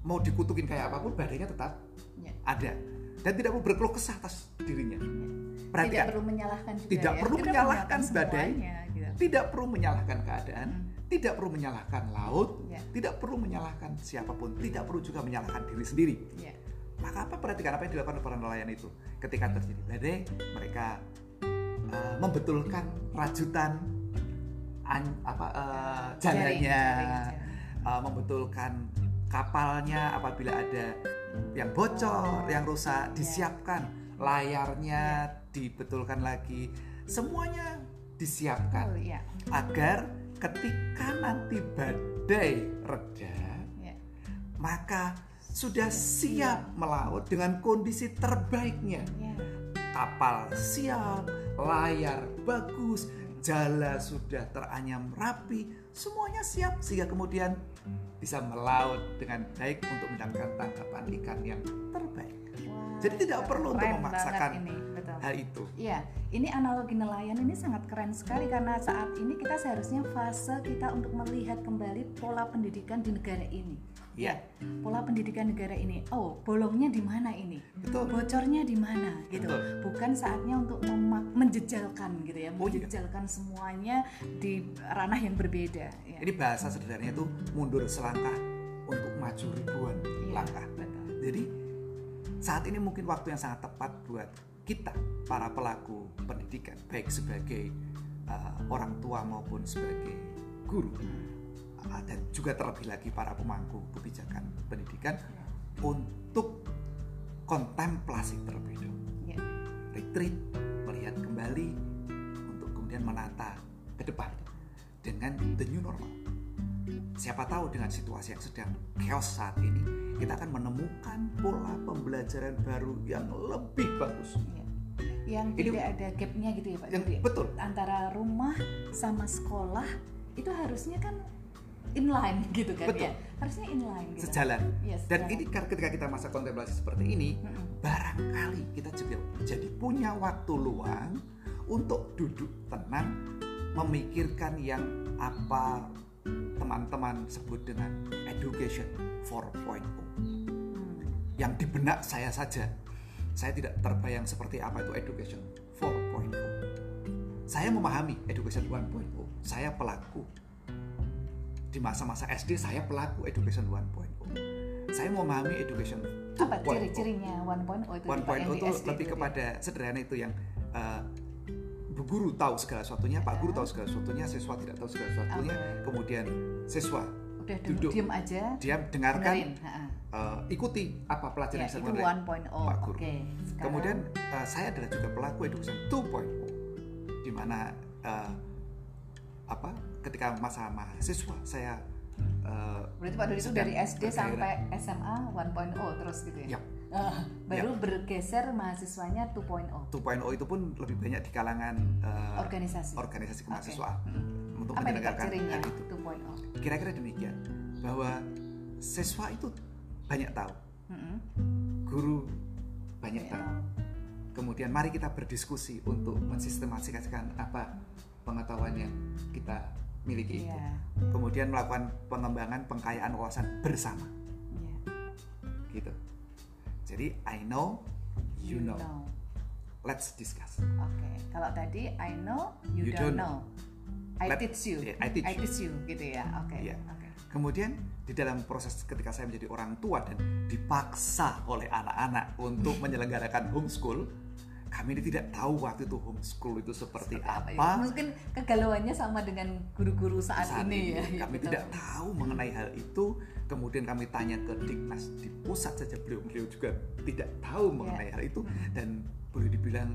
Speaker 3: Mau dikutukin kayak apa pun, badainya tetap
Speaker 1: Iya.
Speaker 3: ada dan tidak perlu berkeluh kesah atas dirinya.
Speaker 1: Tidak
Speaker 3: Perhatikan,
Speaker 1: perlu menyalahkan juga
Speaker 3: Tidak
Speaker 1: ya.
Speaker 3: perlu
Speaker 1: Tidak
Speaker 3: menyalahkan badai.
Speaker 1: gitu.
Speaker 3: tidak perlu menyalahkan keadaan,
Speaker 1: Hmm.
Speaker 3: tidak perlu menyalahkan laut,
Speaker 1: Iya.
Speaker 3: tidak perlu menyalahkan siapa pun, tidak perlu juga menyalahkan diri sendiri.
Speaker 1: Iya.
Speaker 3: Maka apa perhatikan apa yang dilakukan para nelayan itu? Ketika terjadi badai, mereka uh, membetulkan rajutan an- apa
Speaker 1: Jaring,
Speaker 3: jalannya,
Speaker 1: jaring,
Speaker 3: eh, membetulkan kapalnya apabila ada yang bocor, yang rusak
Speaker 1: Ya.
Speaker 3: disiapkan, layarnya dibetulkan lagi, semuanya disiapkan
Speaker 1: iya.
Speaker 3: agar ketika nanti badai reda, maka sudah siap melaut dengan kondisi terbaiknya.
Speaker 1: Ya.
Speaker 3: Kapal siap, layar bagus, jala sudah teranyam rapi, semuanya siap sehingga kemudian bisa melaut dengan baik untuk mendapatkan tangkapan ikan yang terbaik.
Speaker 1: Wah,
Speaker 3: Jadi tidak perlu untuk memaksakan
Speaker 1: ini, betul.
Speaker 3: Hal itu.
Speaker 1: Iya, ini analogi nelayan ini sangat keren sekali karena saat ini kita seharusnya fase kita untuk melihat kembali pola pendidikan di negara ini.
Speaker 3: Iya.
Speaker 1: Pola pendidikan negara ini. Oh, bolongnya di mana ini?
Speaker 3: Betul.
Speaker 1: Bocornya di mana gitu.
Speaker 3: Betul.
Speaker 1: Bukan saatnya untuk menjejalkan gitu ya,
Speaker 3: Oh, iya.
Speaker 1: menjejalkan semuanya di ranah yang berbeda. Ya.
Speaker 3: Ini bahasa sederhananya itu mundur selangkah untuk maju ribuan
Speaker 1: Iya,
Speaker 3: langkah.
Speaker 1: betul.
Speaker 3: Jadi saat ini mungkin waktu yang sangat tepat buat kita para pelaku pendidikan baik sebagai uh, orang tua maupun sebagai guru dan juga terlebih lagi para pemangku kebijakan pendidikan untuk kontemplasi terlebih dahulu
Speaker 1: Ya.
Speaker 3: retreat melihat kembali untuk kemudian menata ke depan dengan the new normal siapa tahu dengan situasi yang sedang chaos saat ini kita akan menemukan pola pembelajaran baru yang lebih bagus
Speaker 1: Ya. Yang
Speaker 3: Ini-
Speaker 1: tidak ada gapnya gitu ya Pak.
Speaker 3: yang
Speaker 1: Jadi
Speaker 3: betul
Speaker 1: antara rumah sama sekolah itu harusnya kan inline gitu kan
Speaker 3: Betul.
Speaker 1: ya. Harusnya inline gitu.
Speaker 3: sejalan
Speaker 1: Yes,
Speaker 3: dan
Speaker 1: sejalan.
Speaker 3: ini kan ketika kita masa kontemplasi seperti ini
Speaker 1: Mm-mm.
Speaker 3: barangkali kita juga jadi punya waktu luang untuk duduk tenang memikirkan yang apa teman-teman sebut dengan education 4.0
Speaker 1: Hmm.
Speaker 3: yang di benak saya saja saya tidak terbayang seperti apa itu education 4.0 saya memahami education 1.0 saya pelaku di masa-masa SD saya pelaku education 1.0 saya memahami education 2.0
Speaker 1: Apa ciri-cirinya 1.0 itu
Speaker 3: One
Speaker 1: Pak,
Speaker 3: point
Speaker 1: yang di
Speaker 3: itu
Speaker 1: SD
Speaker 3: lebih
Speaker 1: itu
Speaker 3: kepada sederhana itu yang uh, Bu guru tahu segala sesuatunya, Pak guru tahu segala sesuatunya, siswa tidak tahu segala sesuatunya,
Speaker 1: Oke.
Speaker 3: kemudian siswa
Speaker 1: dia. udah duduk
Speaker 3: duduk.
Speaker 1: diem aja
Speaker 3: diam dengarkan,
Speaker 1: dengerin.
Speaker 3: Uh, ikuti apa pelajaran
Speaker 1: Ya,
Speaker 3: yang
Speaker 1: 1.0.
Speaker 3: Pak Guru.
Speaker 1: Oke. sekarang-
Speaker 3: Kemudian uh, saya adalah juga pelaku education 2.0 di mana uh, apa ketika masa mahasiswa saya uh,
Speaker 1: berarti Pak Dodi itu dari SD sampai SMA 1.0 terus gitu ya.
Speaker 3: Yap.
Speaker 1: Eh, baru bergeser mahasiswanya 2.0.
Speaker 3: 2.0 itu pun lebih banyak di kalangan uh,
Speaker 1: Organisasi.
Speaker 3: organisasi kemahasiswaan
Speaker 1: Mm-mm.
Speaker 3: untuk
Speaker 1: Apa
Speaker 3: menyelenggarakan hal itu.
Speaker 1: 2.0?
Speaker 3: Kira-kira demikian bahwa siswa itu banyak tahu,
Speaker 1: Mm-mm.
Speaker 3: guru banyak
Speaker 1: Ya.
Speaker 3: tahu. Kemudian mari kita berdiskusi untuk mensistematisasikan apa pengetahuan yang kita miliki itu.
Speaker 1: Iya.
Speaker 3: Kemudian melakukan pengembangan pengkayaan wawasan bersama,
Speaker 1: Iya.
Speaker 3: gitu. Jadi I know, you, know. Let's discuss.
Speaker 1: Oke, kalau tadi I know, you,
Speaker 3: You
Speaker 1: don't,
Speaker 3: don't
Speaker 1: know. I
Speaker 3: Let-
Speaker 1: teach you.
Speaker 3: yeah, I teach you.
Speaker 1: gitu ya. Oke.
Speaker 3: Iya.
Speaker 1: Oke.
Speaker 3: Kemudian di dalam proses ketika saya menjadi orang tua dan dipaksa oleh anak-anak untuk menyelenggarakan homeschool, kami ini tidak tahu waktu itu homeschool itu seperti,
Speaker 1: Seperti
Speaker 3: apa.
Speaker 1: ya? Mungkin kegalauannya sama dengan guru-guru saat,
Speaker 3: Saat
Speaker 1: ini, ya.
Speaker 3: kami
Speaker 1: Betul.
Speaker 3: tidak tahu mengenai hal itu. Kemudian kami tanya ke Diknas di pusat saja beliau-beliau juga tidak tahu mengenai hal itu dan boleh dibilang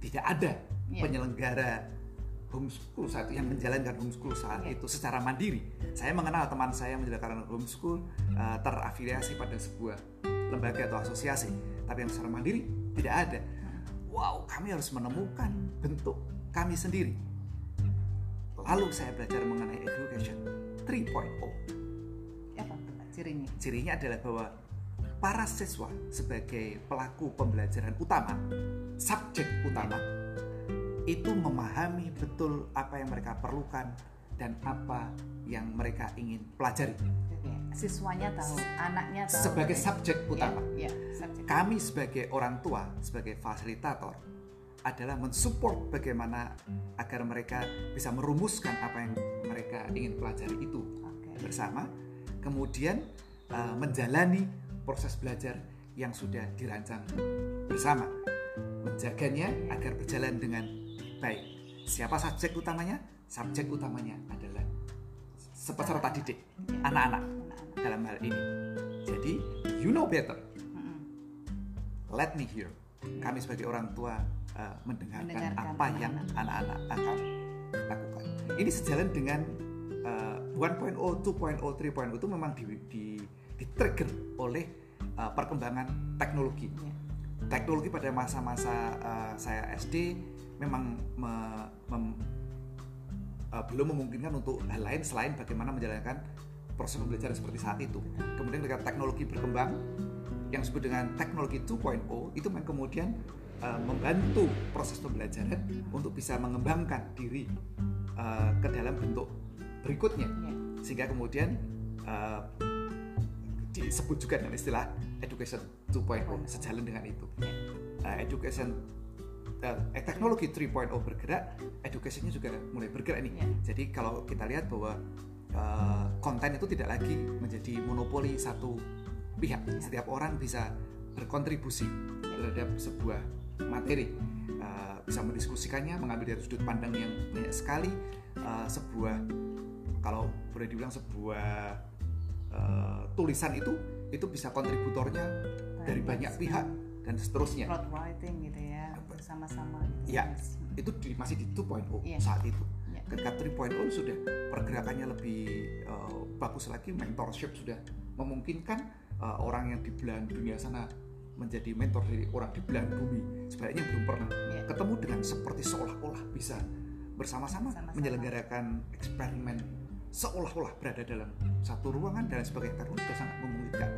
Speaker 3: tidak ada
Speaker 1: Ya.
Speaker 3: penyelenggara homeschool saat itu yang menjalankan homeschool saat
Speaker 1: Ya.
Speaker 3: itu secara mandiri. Saya mengenal teman saya yang menjalankan homeschool uh, terafiliasi pada sebuah lembaga atau asosiasi, tapi yang secara mandiri tidak ada. Wow, kami harus menemukan bentuk kami sendiri. Lalu saya belajar mengenai education 3.0
Speaker 1: Apa cirinya?
Speaker 3: cirinya adalah bahwa para siswa sebagai pelaku pembelajaran utama, subjek utama, itu memahami betul apa yang mereka perlukan dan apa yang mereka ingin pelajari.
Speaker 1: Siswanya tahu, anaknya tahu.
Speaker 3: Sebagai subjek utama,
Speaker 1: Ya, ya, subjek.
Speaker 3: kami sebagai orang tua, sebagai fasilitator, adalah mensupport bagaimana agar mereka bisa merumuskan apa yang mereka ingin pelajari itu
Speaker 1: Oke.
Speaker 3: bersama, kemudian uh, menjalani proses belajar yang sudah dirancang bersama, menjaganya agar berjalan dengan baik. Siapa subjek utamanya? Subjek utamanya adalah peserta didik anak-anak dalam hal ini. Jadi you know better, let me hear. Kami sebagai orang tua uh, mendengarkan,
Speaker 1: Mendengarkan
Speaker 3: apa yang anak-anak akan lakukan. Ini sejalan dengan uh, 1.0, 2.0, 3.0 itu memang di, di, di trigger oleh uh, perkembangan teknologi.
Speaker 1: Ya.
Speaker 3: Teknologi pada masa-masa uh, saya SD memang me- mem- uh, belum memungkinkan untuk hal lain selain bagaimana menjalankan proses pembelajaran seperti saat itu. Kemudian ketika teknologi berkembang, yang disebut dengan teknologi 2.0 itu memang kemudian uh, membantu proses pembelajaran untuk bisa mengembangkan diri uh, ke dalam bentuk berikutnya,
Speaker 1: Ya.
Speaker 3: sehingga kemudian uh, disebut juga dengan istilah education 2.0 sejalan dengan itu. Uh, education eh, teknologi 3.0 bergerak, educationnya juga mulai bergerak nih.
Speaker 1: Ya.
Speaker 3: Jadi kalau kita lihat bahwa uh, konten itu tidak lagi menjadi monopoli satu pihak. Setiap orang bisa berkontribusi terhadap sebuah materi, Uh, bisa mendiskusikannya, mengambil dari sudut pandang yang banyak sekali. Uh, sebuah kalau boleh dibilang sebuah uh, tulisan itu itu bisa kontributornya dari banyak pihak dan seterusnya.
Speaker 1: Road writing gitu ya bersama-sama gitu.
Speaker 3: Ya, itu di, masih di 2.0
Speaker 1: Iya.
Speaker 3: saat itu.
Speaker 1: Ya.
Speaker 3: Ketika 3.0 sudah pergerakannya lebih uh, bagus lagi, mentorship sudah memungkinkan uh, orang yang di belahan dunia sana menjadi mentor dari orang di belahan bumi sebaliknya belum pernah
Speaker 1: Ya.
Speaker 3: ketemu dengan seperti seolah-olah bisa bersama-sama
Speaker 1: Sama-sama.
Speaker 3: menyelenggarakan eksperimen seolah-olah berada dalam satu ruangan dan sebagainya karena sudah sangat memungkinkan.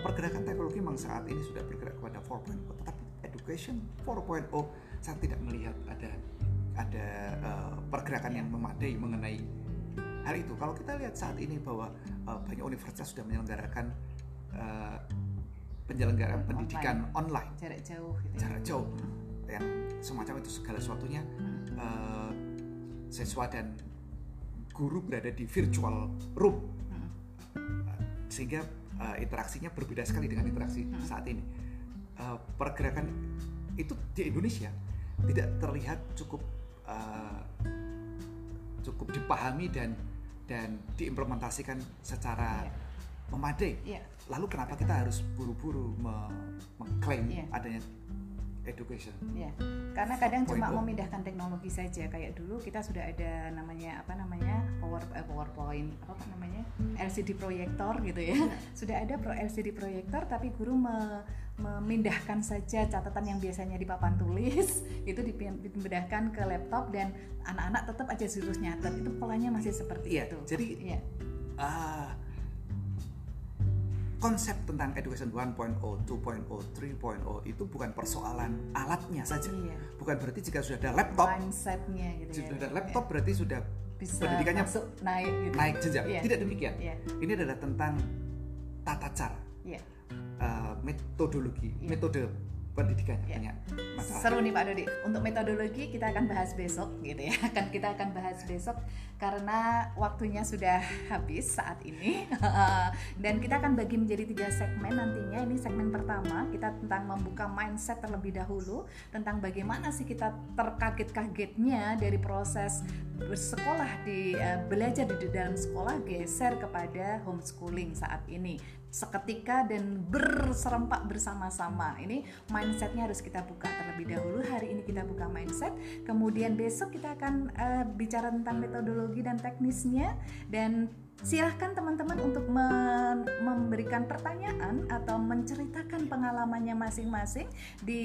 Speaker 3: Pergerakan teknologi memang saat ini sudah bergerak kepada 4.0 tetapi education 4.0 saya tidak melihat ada ada uh, pergerakan yang memadai mengenai hal itu kalau kita lihat saat ini bahwa uh, banyak universitas sudah menyelenggarakan uh, penyelenggaraan
Speaker 1: Online.
Speaker 3: pendidikan online
Speaker 1: jarak jauh gitu ya.
Speaker 3: jarak jauh yang semacam itu segala sesuatunya uh, siswa dan guru berada di virtual room
Speaker 1: Hmm.
Speaker 3: Uh, sehingga uh, interaksinya berbeda sekali dengan interaksi saat ini Uh, pergerakan itu di Indonesia tidak terlihat cukup uh, cukup dipahami dan dan diimplementasikan secara
Speaker 1: Iya.
Speaker 3: memadai
Speaker 1: Iya.
Speaker 3: lalu kenapa kita harus buru-buru me- mengklaim
Speaker 1: Iya.
Speaker 3: adanya education
Speaker 1: Ya, karena kadang cuma
Speaker 3: 4.0.
Speaker 1: memindahkan teknologi saja. Kayak dulu kita sudah ada namanya apa namanya power eh, PowerPoint apa namanya LCD proyektor gitu ya. Sudah ada pro LCD proyektor, tapi guru me- memindahkan saja catatan yang biasanya di papan tulis itu dipin- dipindahkan ke laptop dan anak-anak tetap aja terus nyatet. Itu polanya masih seperti
Speaker 3: Iya,
Speaker 1: itu.
Speaker 3: jadi
Speaker 1: Iya.
Speaker 3: Ah, konsep tentang education 1.0, 2.0, 3.0 itu bukan persoalan alatnya saja.
Speaker 1: Iya.
Speaker 3: Bukan berarti jika sudah ada laptop,
Speaker 1: mindsetnya gitu ya.
Speaker 3: sudah ada laptop berarti sudah
Speaker 1: bisa
Speaker 3: pendidikannya
Speaker 1: masuk naik gitu.
Speaker 3: naik jenjang.
Speaker 1: Iya.
Speaker 3: Tidak demikian.
Speaker 1: Iya.
Speaker 3: Ini adalah tentang tata cara,
Speaker 1: Iya.
Speaker 3: uh, metodologi,
Speaker 1: Iya.
Speaker 3: metode pendidikan
Speaker 1: Iya.
Speaker 3: banyak masalah.
Speaker 1: Seru nih Pak Dodi. Untuk metodologi kita akan bahas besok gitu ya. Akan kita akan bahas besok karena waktunya sudah habis saat ini. Dan kita akan bagi menjadi tiga segmen nantinya. Ini segmen pertama kita tentang membuka mindset terlebih dahulu tentang bagaimana sih kita terkaget-kagetnya dari proses bersekolah di eh, belajar di dalam sekolah geser kepada homeschooling saat ini seketika dan berserempak bersama-sama. Ini mindsetnya harus kita buka terlebih dahulu. Hari ini kita buka mindset, kemudian besok kita akan eh, bicara tentang metodologi dan teknisnya dan silahkan teman-teman untuk memberikan pertanyaan atau menceritakan pengalamannya masing-masing di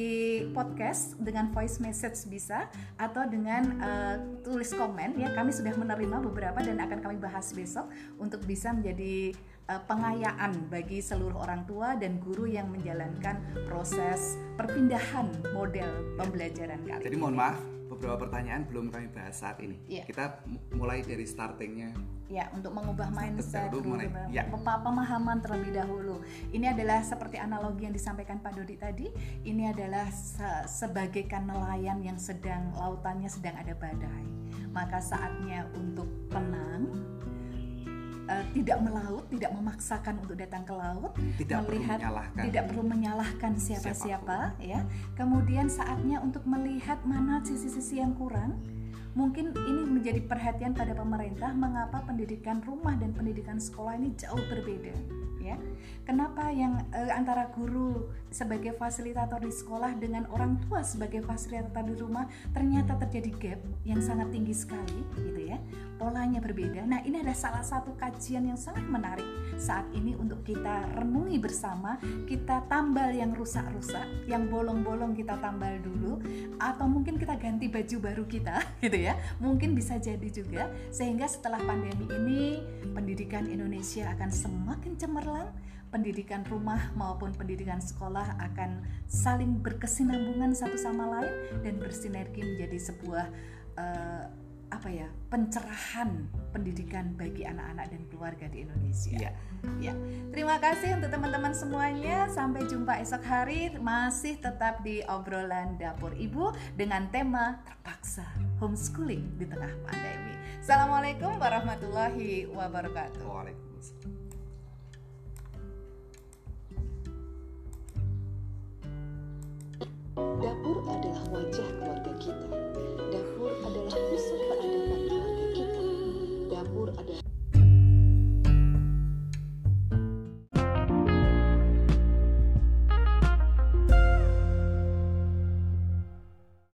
Speaker 1: podcast dengan voice message bisa atau dengan eh, tulis komen ya kami sudah menerima beberapa dan akan kami bahas besok untuk bisa menjadi eh, pengayaan bagi seluruh orang tua dan guru yang menjalankan proses perpindahan model pembelajaran kali
Speaker 3: Jadi
Speaker 1: ini.
Speaker 3: mohon maaf, beberapa pertanyaan belum kami bahas saat ini.
Speaker 1: Iya.
Speaker 3: Kita mulai dari startingnya.
Speaker 1: ya untuk mengubah mindset
Speaker 3: dulu ya.
Speaker 1: pem- pemahaman terlebih dahulu ini adalah seperti analogi yang disampaikan Pak Dodi tadi ini adalah se- sebagaikan nelayan yang sedang lautannya sedang ada badai maka saatnya untuk tenang eh, tidak melaut tidak memaksakan untuk datang ke laut
Speaker 3: Tidak perlu
Speaker 1: melihat
Speaker 3: menyalahkan.
Speaker 1: tidak perlu menyalahkan siapa-siapa ya. Kemudian saatnya untuk melihat mana sisi-sisi yang kurang. Mungkin ini menjadi perhatian pada pemerintah mengapa pendidikan rumah dan pendidikan sekolah ini jauh berbeda ya. Kenapa yang eh, antara guru sebagai fasilitator di sekolah dengan orang tua sebagai fasilitator di rumah ternyata terjadi gap yang sangat tinggi sekali gitu ya. Polanya berbeda. Nah, ini ada salah satu kajian yang sangat menarik saat ini untuk kita renungi bersama, kita tambal yang rusak-rusak, yang bolong-bolong kita tambal dulu atau mungkin kita ganti baju baru kita gitu ya. Mungkin bisa jadi juga sehingga setelah pandemi ini pendidikan Indonesia akan semakin cemerlang pendidikan rumah maupun pendidikan sekolah akan saling berkesinambungan satu sama lain dan bersinergi menjadi sebuah uh, apa ya pencerahan pendidikan bagi anak-anak dan keluarga di Indonesia. Ya. ya. Terima kasih untuk teman-teman semuanya. Sampai jumpa esok hari masih tetap di obrolan dapur ibu dengan tema terpaksa homeschooling di tengah pandemi. Assalamualaikum warahmatullahi wabarakatuh.
Speaker 3: Waalaikumsalam. Dapur adalah wajah keluarga kita. Dapur adalah pusat